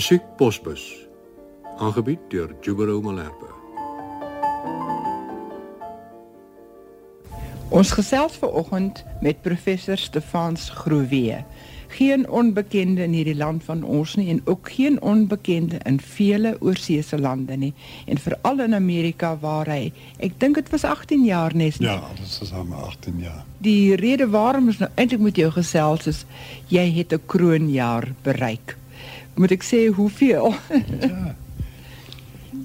Musiek Posbus. Aangebied deur Jubero Malherbe. Ons gesels vanoggend met professor Stefans Groewe. Geen onbekende in hierdie land van ons nie en ook geen onbekende in vele oorseese lande nie en veral in Amerika waar hy ek dink dit was 18 jaar nes. Ja, dit is al 18 jaar. Die rede waarom ons nou eintlik met jou gesels is jy het 'n kroonjaar bereik moet ek sê hoeveel? ja.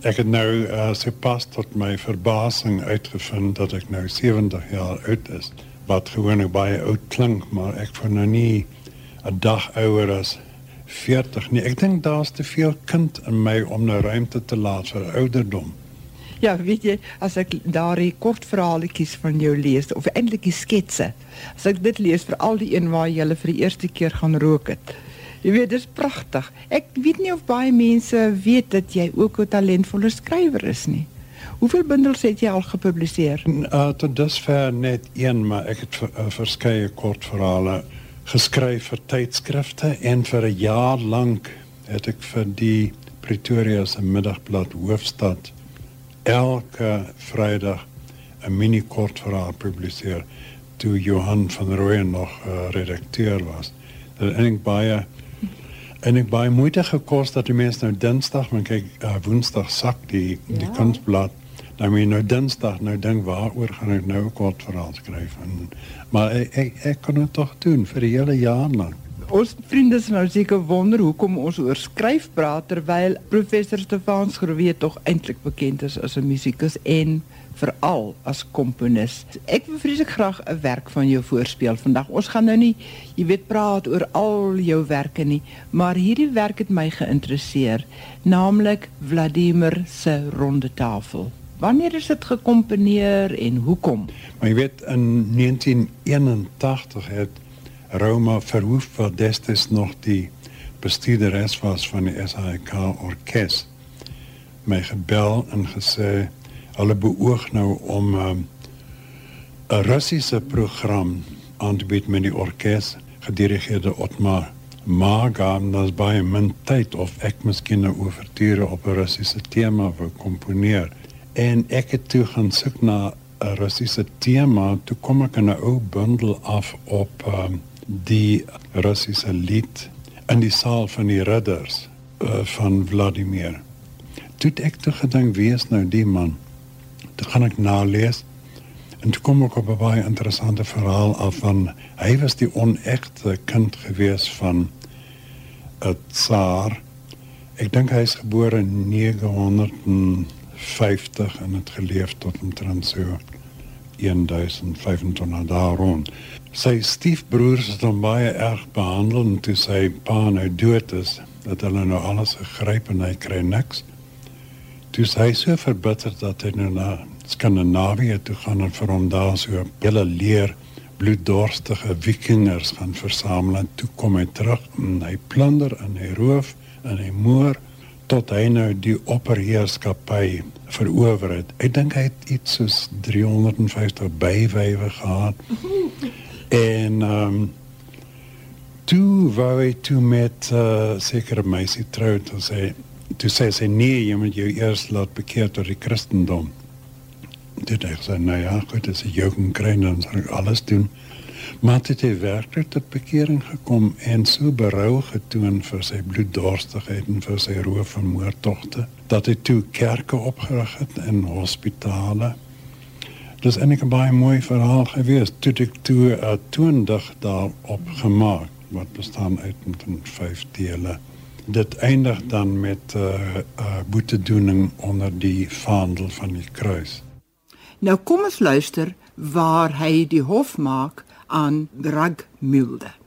Ek het nou uh, sopas tot my verbasing uitgevind dat ek nou 70 jaar oud is. Wat gewoonlik baie oud klink, maar ek voel nou nie 'n dag ouer as 40 nie. Ek dink daar's te veel kind in my om nou ruimte te laat vir ouderdom. Ja, weet jy, as ek daardie kort verhaaltjies van jou lees of eintlik die sketse. As ek dit lees vir al die een waar jy hulle vir die eerste keer gaan rook het. Jy weet, dit is pragtig. Ek weet nie of baie mense weet dat jy ook 'n talentvolle skrywer is nie. Hoeveel bundels het jy al gepubliseer? Uh, tot dusver net een, maar ek het uh, verskeie kortverhale geskryf vir tydskrifte en vir 'n jaar lank het ek vir die Pretoria se middagblad Hoofstad elke Vrydag 'n mini kortverhaal publiseer toe Johan van Rooyen nog uh, redakteur was. Dit is eintlik baie En ek baie moeite gekos dat die mense nou Dinsdag, want kyk, uh, Woensdag sak die ja. die kunsblad. Nou meen nou Dinsdag nou dink waaroor gaan ek nou 'n kort verhaal skryf en maar ek ek, ek kon dit tog doen vir die hele jaar lank. Ons vriende sal nou seker wonder hoekom ons oor skryf praat terwyl professor Stefans Groewe tog eintlik bekend is as 'n musikus en veral as komponis. Ek wil vreeslik graag 'n werk van jou voorspeel vandag. Ons gaan nou nie, jy weet, praat oor al jou werke nie, maar hierdie werk het my geïnteresseer, naamlik Vladimir se ronde tafel. Wanneer is dit gekomponeer en hoekom? Maar jy weet in 1981 het Roma Verhoef wat destyds nog die bestuurderes was van die SAIK orkes. My gebel en gesê hulle beoog nou om ehm, 'n um, Russiese program aan te bied met die orkes gedirigeer deur Otmar Maga en daar's baie min tyd of ek miskien 'n ouverture op 'n Russiese tema wou komponeer. En ek het toe gaan soek na 'n Russiese tema toe kom ek 'n ou bundel af op um, die Russiese lied in die saal van die ridders uh, van Vladimir toe ek toe gedink wie is nou die man Dit gaan ek nalees. En toe kom ek op 'n baie interessante verhaal af van hy was die onegte kind gewees van 'n tsaar. Ek dink hy is gebore in 950 en het geleef tot omtrent so 1025 daar rond. Sy stiefbroers het hom baie erg behandel en toe sy pa nou dood is, dat hulle nou alles gegryp en hy kry niks. Dus hy so verbitterd dat hy nou na Skandinawië toe gaan en vir hom daar so hele leer bloeddorstige vikingers gaan versamel en toe kom hy terug en hy plunder en hy roof en hy moor tot hy nou die opperheerskappy verower het. Ek dink hy het iets soos 350 bywywe gehad. en ehm um, toe wou hy toe met uh, sekere meisie trou toe sê toe sê sy nee, jy moet jou eers laat bekeer tot die Christendom. Dit het gesê, nou ja, goed, as jy kan kry dan sal ek alles doen. Maar dit het werklik tot bekering gekom en so berou getoon vir sy bloeddorstigheid en vir sy roof en moordtogte dat hy toe kerke opgerig het en hospitale. Dis eintlik 'n baie mooi verhaal gewees. Toe ek toe 'n toondig daarop gemaak wat bestaan uit 5 dele dit eindig dan met 'n uh, uh, boetedoening onder die vaandel van die kruis. Nou kom ons luister waar hy die hof maak aan Dragmulde.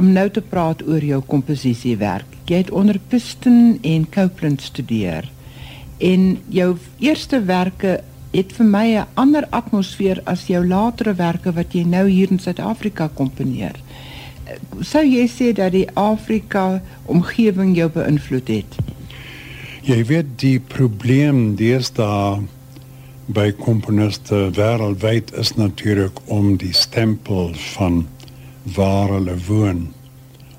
Om nou te praat oor jou komposisiewerk. Jy het onder Piston en Copeland studeer. En jou eerste werke het vir my 'n ander atmosfeer as jou latere werke wat jy nou hier in Suid-Afrika komponeer. Sou jy sê dat die Afrika omgewing jou beïnvloed het? Jy weet die probleem deesdae by komponiste wêreldwyd is natuurlik om die stempel van waar hulle woon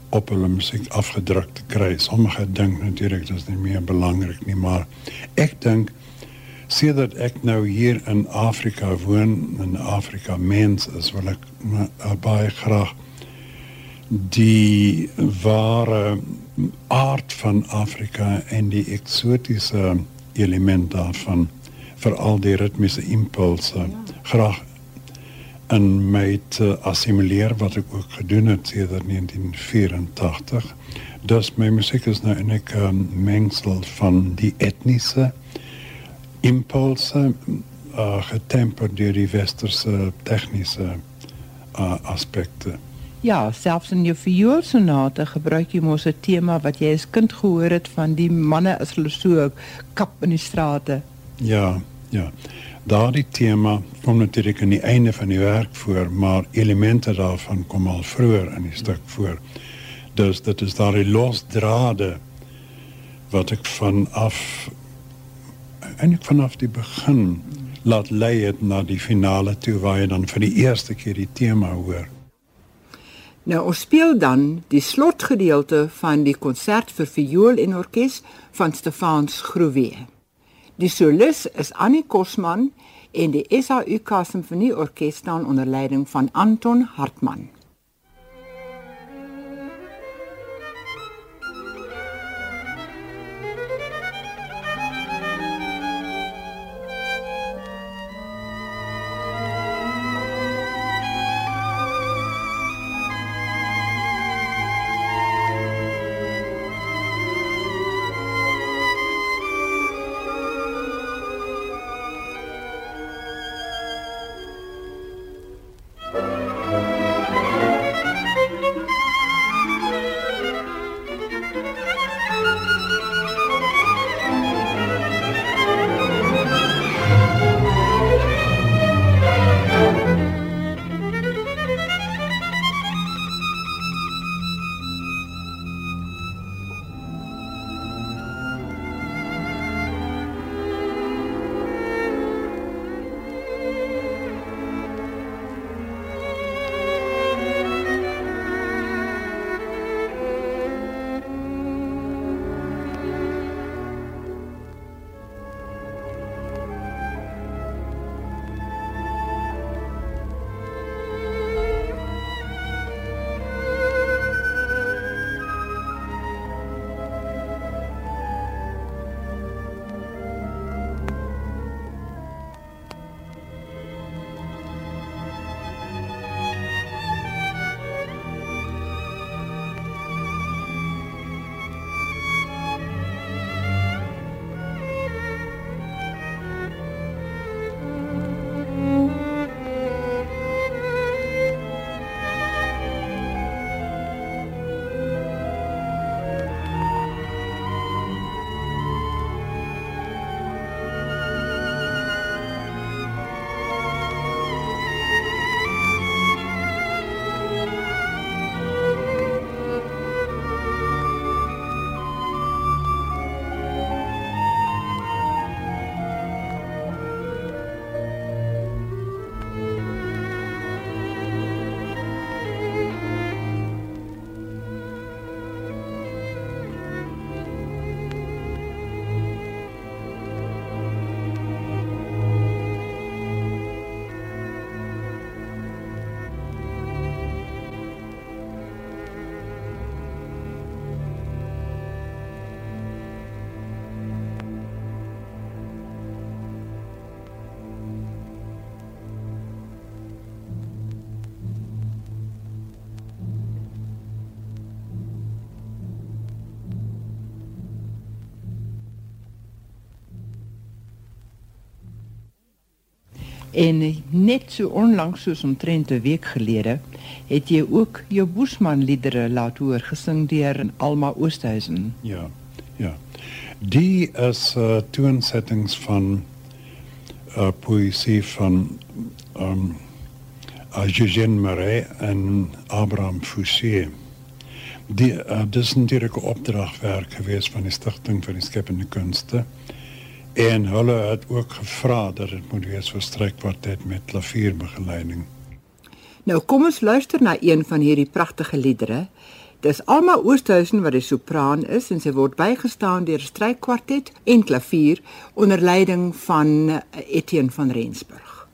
op hulle musiek afgedruk te kry. Sommige dink natuurlik dit is nie meer belangrik nie, maar ek dink sien dat ek nou hier in Afrika woon, in Afrika mens is, wil ek uh, baie graag die ware aard van Afrika en die eksotiese element daarvan veral die ritmiese impulse ja. graag in my te assimileer wat ek ook gedoen het sedert 1984. Dus my musiek is nou 'n um, mengsel van die etniese impulse uh, getemperd deur die westerse tegniese uh, aspekte. Ja, selfs in jou vioolsonate gebruik jy mos 'n tema wat jy as kind gehoor het van die manne as hulle so kap in die strate. Ja, ja. Daardie tema kom natuurlik aan die einde van die werk voor, maar elemente daarvan kom al vroeër in die stuk voor. Dus dit is daardie losdrade wat ek vanaf eintlik vanaf die begin laat lei het na die finale toe waar jy dan vir die eerste keer die tema hoor. Nou ons speel dan die slotgedeelte van die konsert vir viool en orkes van Stefans Groewe. Die solis is Annie Kosman en die SAUK Simfonieorkes staan onder leiding van Anton Hartmann. En net so onlangs soos omtrent 'n week gelede het jy ook jou Boesman liedere laat hoor gesing deur Alma Oosthuizen. Ja. Ja. Die is uh toonsettings van uh poësie van um uh, Eugène Marais en Abraham Fouché. Die uh, dis 'n natuurlike opdragwerk gewees van die Stichting vir die Skepende Kunste. En hulle het ook gevra dat dit moet wees vir strykkwartet met klavierbegeleiding. Nou kom ons luister na een van hierdie pragtige liedere. Dis Alma Oosthuizen wat die sopran is en sy word bygestaan deur strykkwartet en klavier onder leiding van Etienne van Rensburg.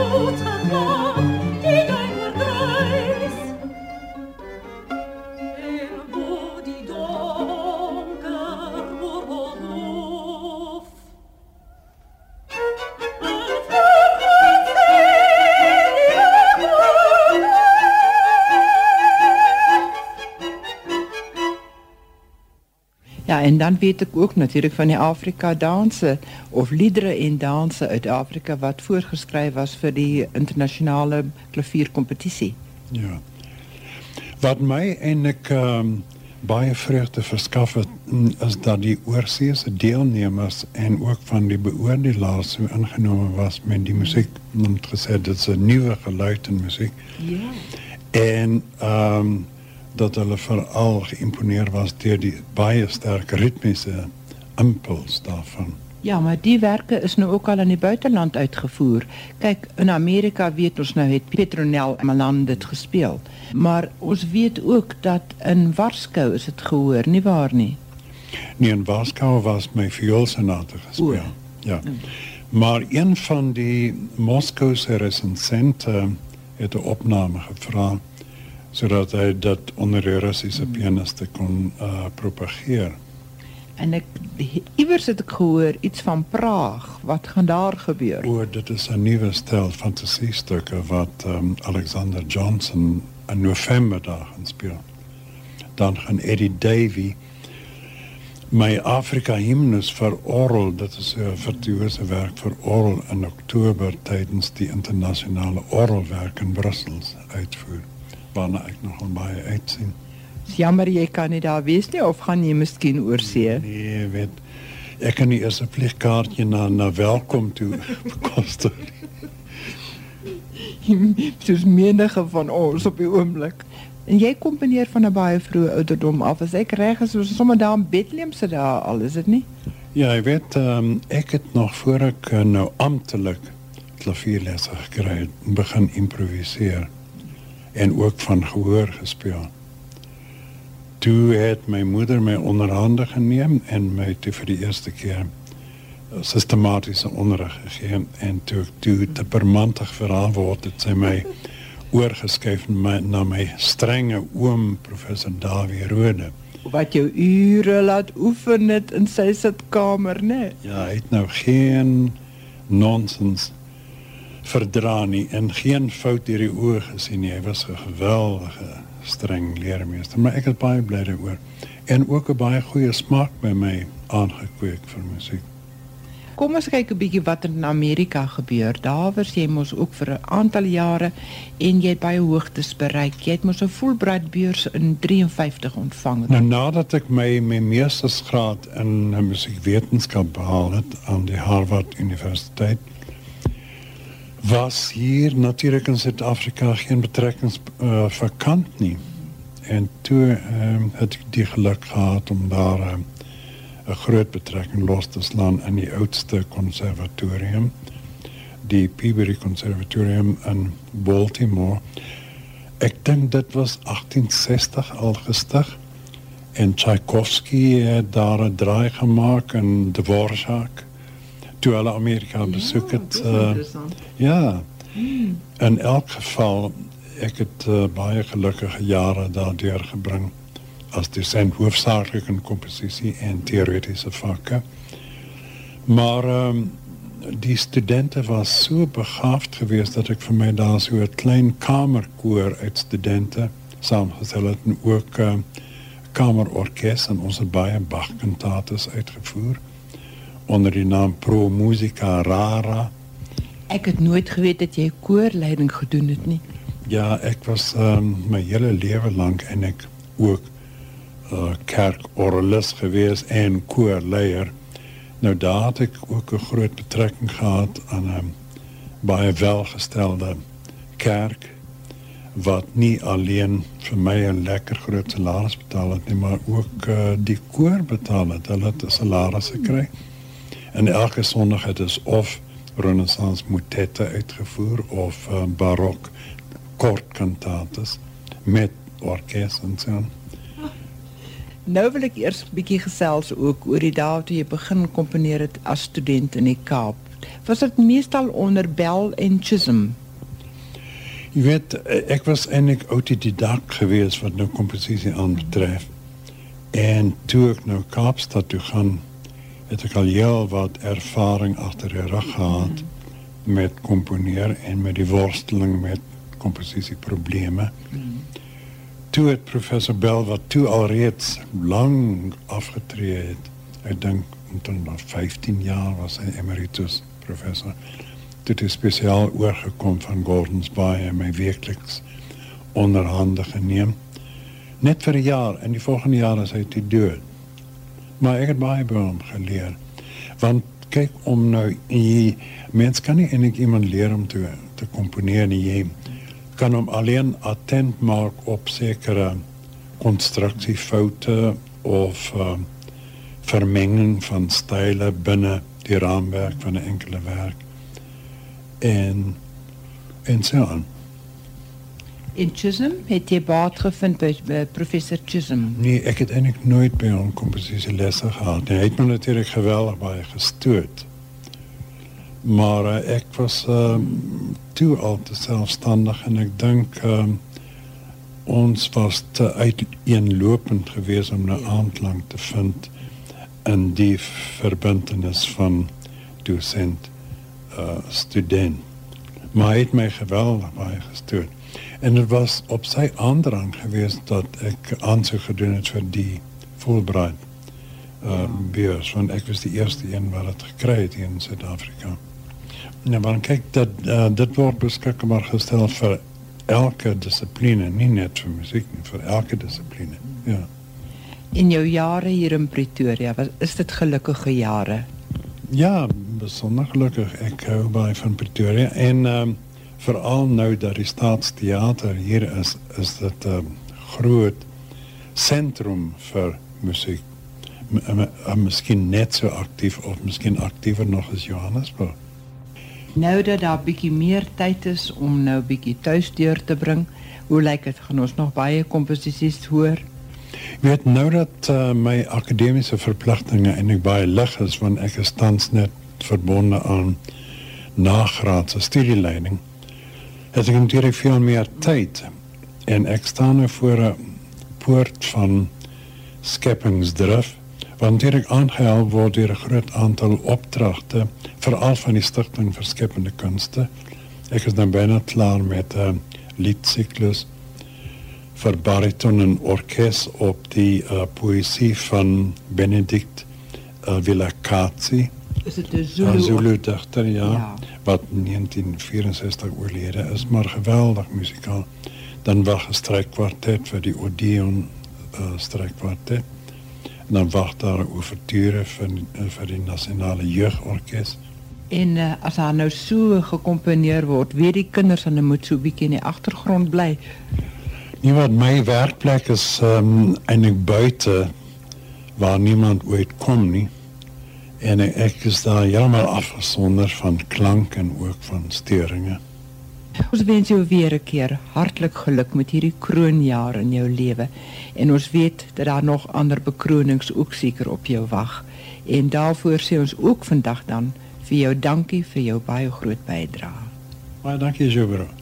Ja, en dan weet ek ook natuurlik van die Afrika danse of liedere en danse uit Afrika wat voorgeskryf was vir die internasionale klavierkompetisie. Ja. Wat my eintlik ehm um, baie vreugde verskaf het mm, is dat die oorseese deelnemers en ook van die beoordelaars so ingenome was met die musiek. Hulle het gesê dit is 'n nuwe geluid in musiek. Ja. En ehm um, dat hulle veral geïmponeer was deur die baie sterk ritmiese impuls daarvan. Ja, maar die werke is nou ook al in die buiteland uitgevoer. Kyk, in Amerika weet ons nou het Petronel Malan dit gespeel. Maar ons weet ook dat in Warskou is dit gehoor, nie waar nie? Nee, in Warskou was my vioolsonate gespeel. O. Ja. Maar een van die Moskouse resensente het 'n opname gevra sodat hy dit onder die Russiese pianiste kon uh, propageer. En ek iewers het ek gehoor iets van Praag. Wat gaan daar gebeur? O, dit is 'n nuwe stel fantasiestukke wat um, Alexander Johnson in November daar gaan speel. Dan gaan Eddie Davey my Afrika hymnus vir oral, dit is 'n virtuose werk vir oral in Oktober tydens die internasionale oralwerk in Brussel uitvoer. Waarna ek nogal baie uitsien. Jammer jy kan nie daar wees nie of gaan jy miskien oorsee? Nee, weet ek kan nie eers 'n vliegkaartjie na na welkom toe bekostig. Soos menige van ons op die oomblik. En jy komponeer van 'n baie vroeë ouderdom af. As ek reg is, was sommer daar in Bethlehem se daar al, is dit nie? Ja, ek weet um, ek het nog voor ek uh, nou amptelik klavierlesse gekry het, begin improviseer en ook van gehoor gespeel. Toe het my moeder my onderhande geneem en my toe vir die eerste keer sistematiese onderrig gegee en toe toe te permantig verhaal word het sy my oorgeskuif my, na my strenge oom professor Dawie Rode wat jou ure laat oefen het in sy sitkamer, né? ja hy het nou geen nonsens verdra nie en geen fout deur die oë gesien nie hy was 'n geweldige streng leermeester maar ek is baie bly daaroor en ook 'n baie goeie smaak by my aangekweek vir musiek. Kom ons kyk 'n bietjie wat in Amerika gebeur. Daar was jy mos ook vir 'n aantal jare en jy het baie hoogtes bereik. Jy het mos 'n Fulbright beurs in 53 ontvang. Nou nadat ek my my meestersgraad in musiekwetenskap behaal het aan die Harvard Universiteit, was hier natuurlik in Suid-Afrika geen betrekkings uh, vakant nie. En toe um, het ek die geluk gehad om daar um, 'n groot betrekking los te slaan in die oudste konservatorium, die Peabody Conservatorium in Baltimore. Ek dink dit was 1860 al gestig en Tchaikovsky het daar 'n draai gemaak in Dvorak toe hulle Amerika besoek het. Ja, Uh, ja. In elk geval ek het uh, baie gelukkige jare daardeur gebring as dosent hoofsaaklik in komposisie en teoretiese vakke. Maar ehm die studente was so begaafd geweest dat ek vir my daar so 'n klein kamerkoor uit studente saamgestel het en ook 'n uh, kamerorkes en ons het baie Bach kantates uitgevoer onder die naam Pro Musica Rara. Ek het nooit geweet dat jy koorleiding gedoen het nie. Ja, ek was um, my hele lewe lank en ek ook uh, kerkorgelis gewees en koorleier. Nou daar het ek ook 'n groot betrekking gehad aan 'n baie welgestelde kerk wat nie alleen vir my 'n lekker groot salaris betaal het nie, maar ook uh, die koor betaal het. Hulle het 'n salaris gekry. En elke Sondag het ons of Renaissance motette uitgevoer of uh, barok kort kantates met orkes en so. Nou wil ek eers 'n bietjie gesels ook oor die dae toe jy begin komponeer het as student in die Kaap. Was dit meestal onder Bell en Chisholm? Jy weet, ek was eintlik autodidak geweest wat nou komposisie aanbetref. En toe ek nou Kaapstad toe gaan, het ek al heel wat ervaring agter die rug gehad met komponeer en met die worsteling met komposisieprobleme. Toe het professor Bell wat toe alreeds lank afgetree het. Ek dink omtrent nog 15 jaar was hy emeritus professor. Toe het hy spesiaal oorgekom van Gordons Bay en my werkliks onderhande geneem. Net vir 'n jaar en die volgende jaar is hy te dood. Maar ek het baie by hom geleer. Want kyk om nou jy mens kan nie eintlik iemand leer om te te komponeer nie. Jy kan hom alleen attent maak op sekere konstruksiefoute of uh, vermenging van style binne die raamwerk van 'n enkele werk. En en so aan. In Chisholm het jy baat gevind by, by professor Chisholm. Nee, ek het eintlik nooit by hom komposisielesse gehad nie. Hy het my natuurlik geweldig baie gestoot. Maar uh, ek was um, toe al te selfstandig en ek dink um, ons was te uiteenlopend geweest om 'n ja. aandklank te vind in die verbintenis van dosent uh, student. Maar hy het my geweldig baie gestoot. En het was op sy aandrang geweest dat ek aansoek gedoen het vir die Fulbright uh, beurs, want ek was die eerste een wat het gekry het hier in Suid-Afrika. Nou, maar kyk, dat, uh, dit word beskikbaar gestel vir elke dissipline, nie net vir musiek nie, vir elke dissipline. Ja. In jou jare hier in Pretoria, was is dit gelukkige jare? Ja, besonder gelukkig. Ek hou baie van Pretoria en um, veral nou dat die Staatsteater hier is, is dit 'n um, groot sentrum vir musiek. M m miskien net so aktief of miskien aktiewer nog as Johannesburg. Nou dat daar bietjie meer tyd is om nou bietjie tuisdeur te bring, hoe lyk dit? Gaan ons nog baie komposisies hoor? Ek weet nou dat uh, my akademiese verpligtinge eintlik baie lig is want ek is tans net verbonde aan nagraadse studieleiding. Het ek natuurlik veel meer tyd en ek staan nou voor 'n poort van skepingsdrif want natuurlik aangehou word deur 'n groot aantal opdragte veral van die stigting vir skepende kunste. Ek is dan byna klaar met 'n uh, liedsiklus vir bariton en orkes op die uh, poësie van Benedict uh, Villa Katsi. Is dit 'n Zulu, Zulu? Zulu digter, ja, Ja. Wat 1964 oorlede is, maar geweldig muzikaal. Dan wag 'n strijkkwartet vir die Odeon uh, strijkkwartet. En dan wag daar 'n ouverture vir uh, vir die Nasionale Jeugorkes. En uh, as daar nou so gekomponeer word, weet die kinders dan moet so 'n bietjie in die agtergrond bly. Nie wat my werkplek is um, eintlik buite waar niemand ooit kom nie. En ek, is daar heeltemal afgesonder van klank en ook van steuringe. Ons wens jou weer 'n keer hartlik geluk met hierdie kroonjaar in jou lewe. En ons weet dat daar nog ander bekronings ook seker op jou wag. En daarvoor sê ons ook vandag dan vir jou dankie vir jou baie groot bydrae. Baie dankie, Jobro.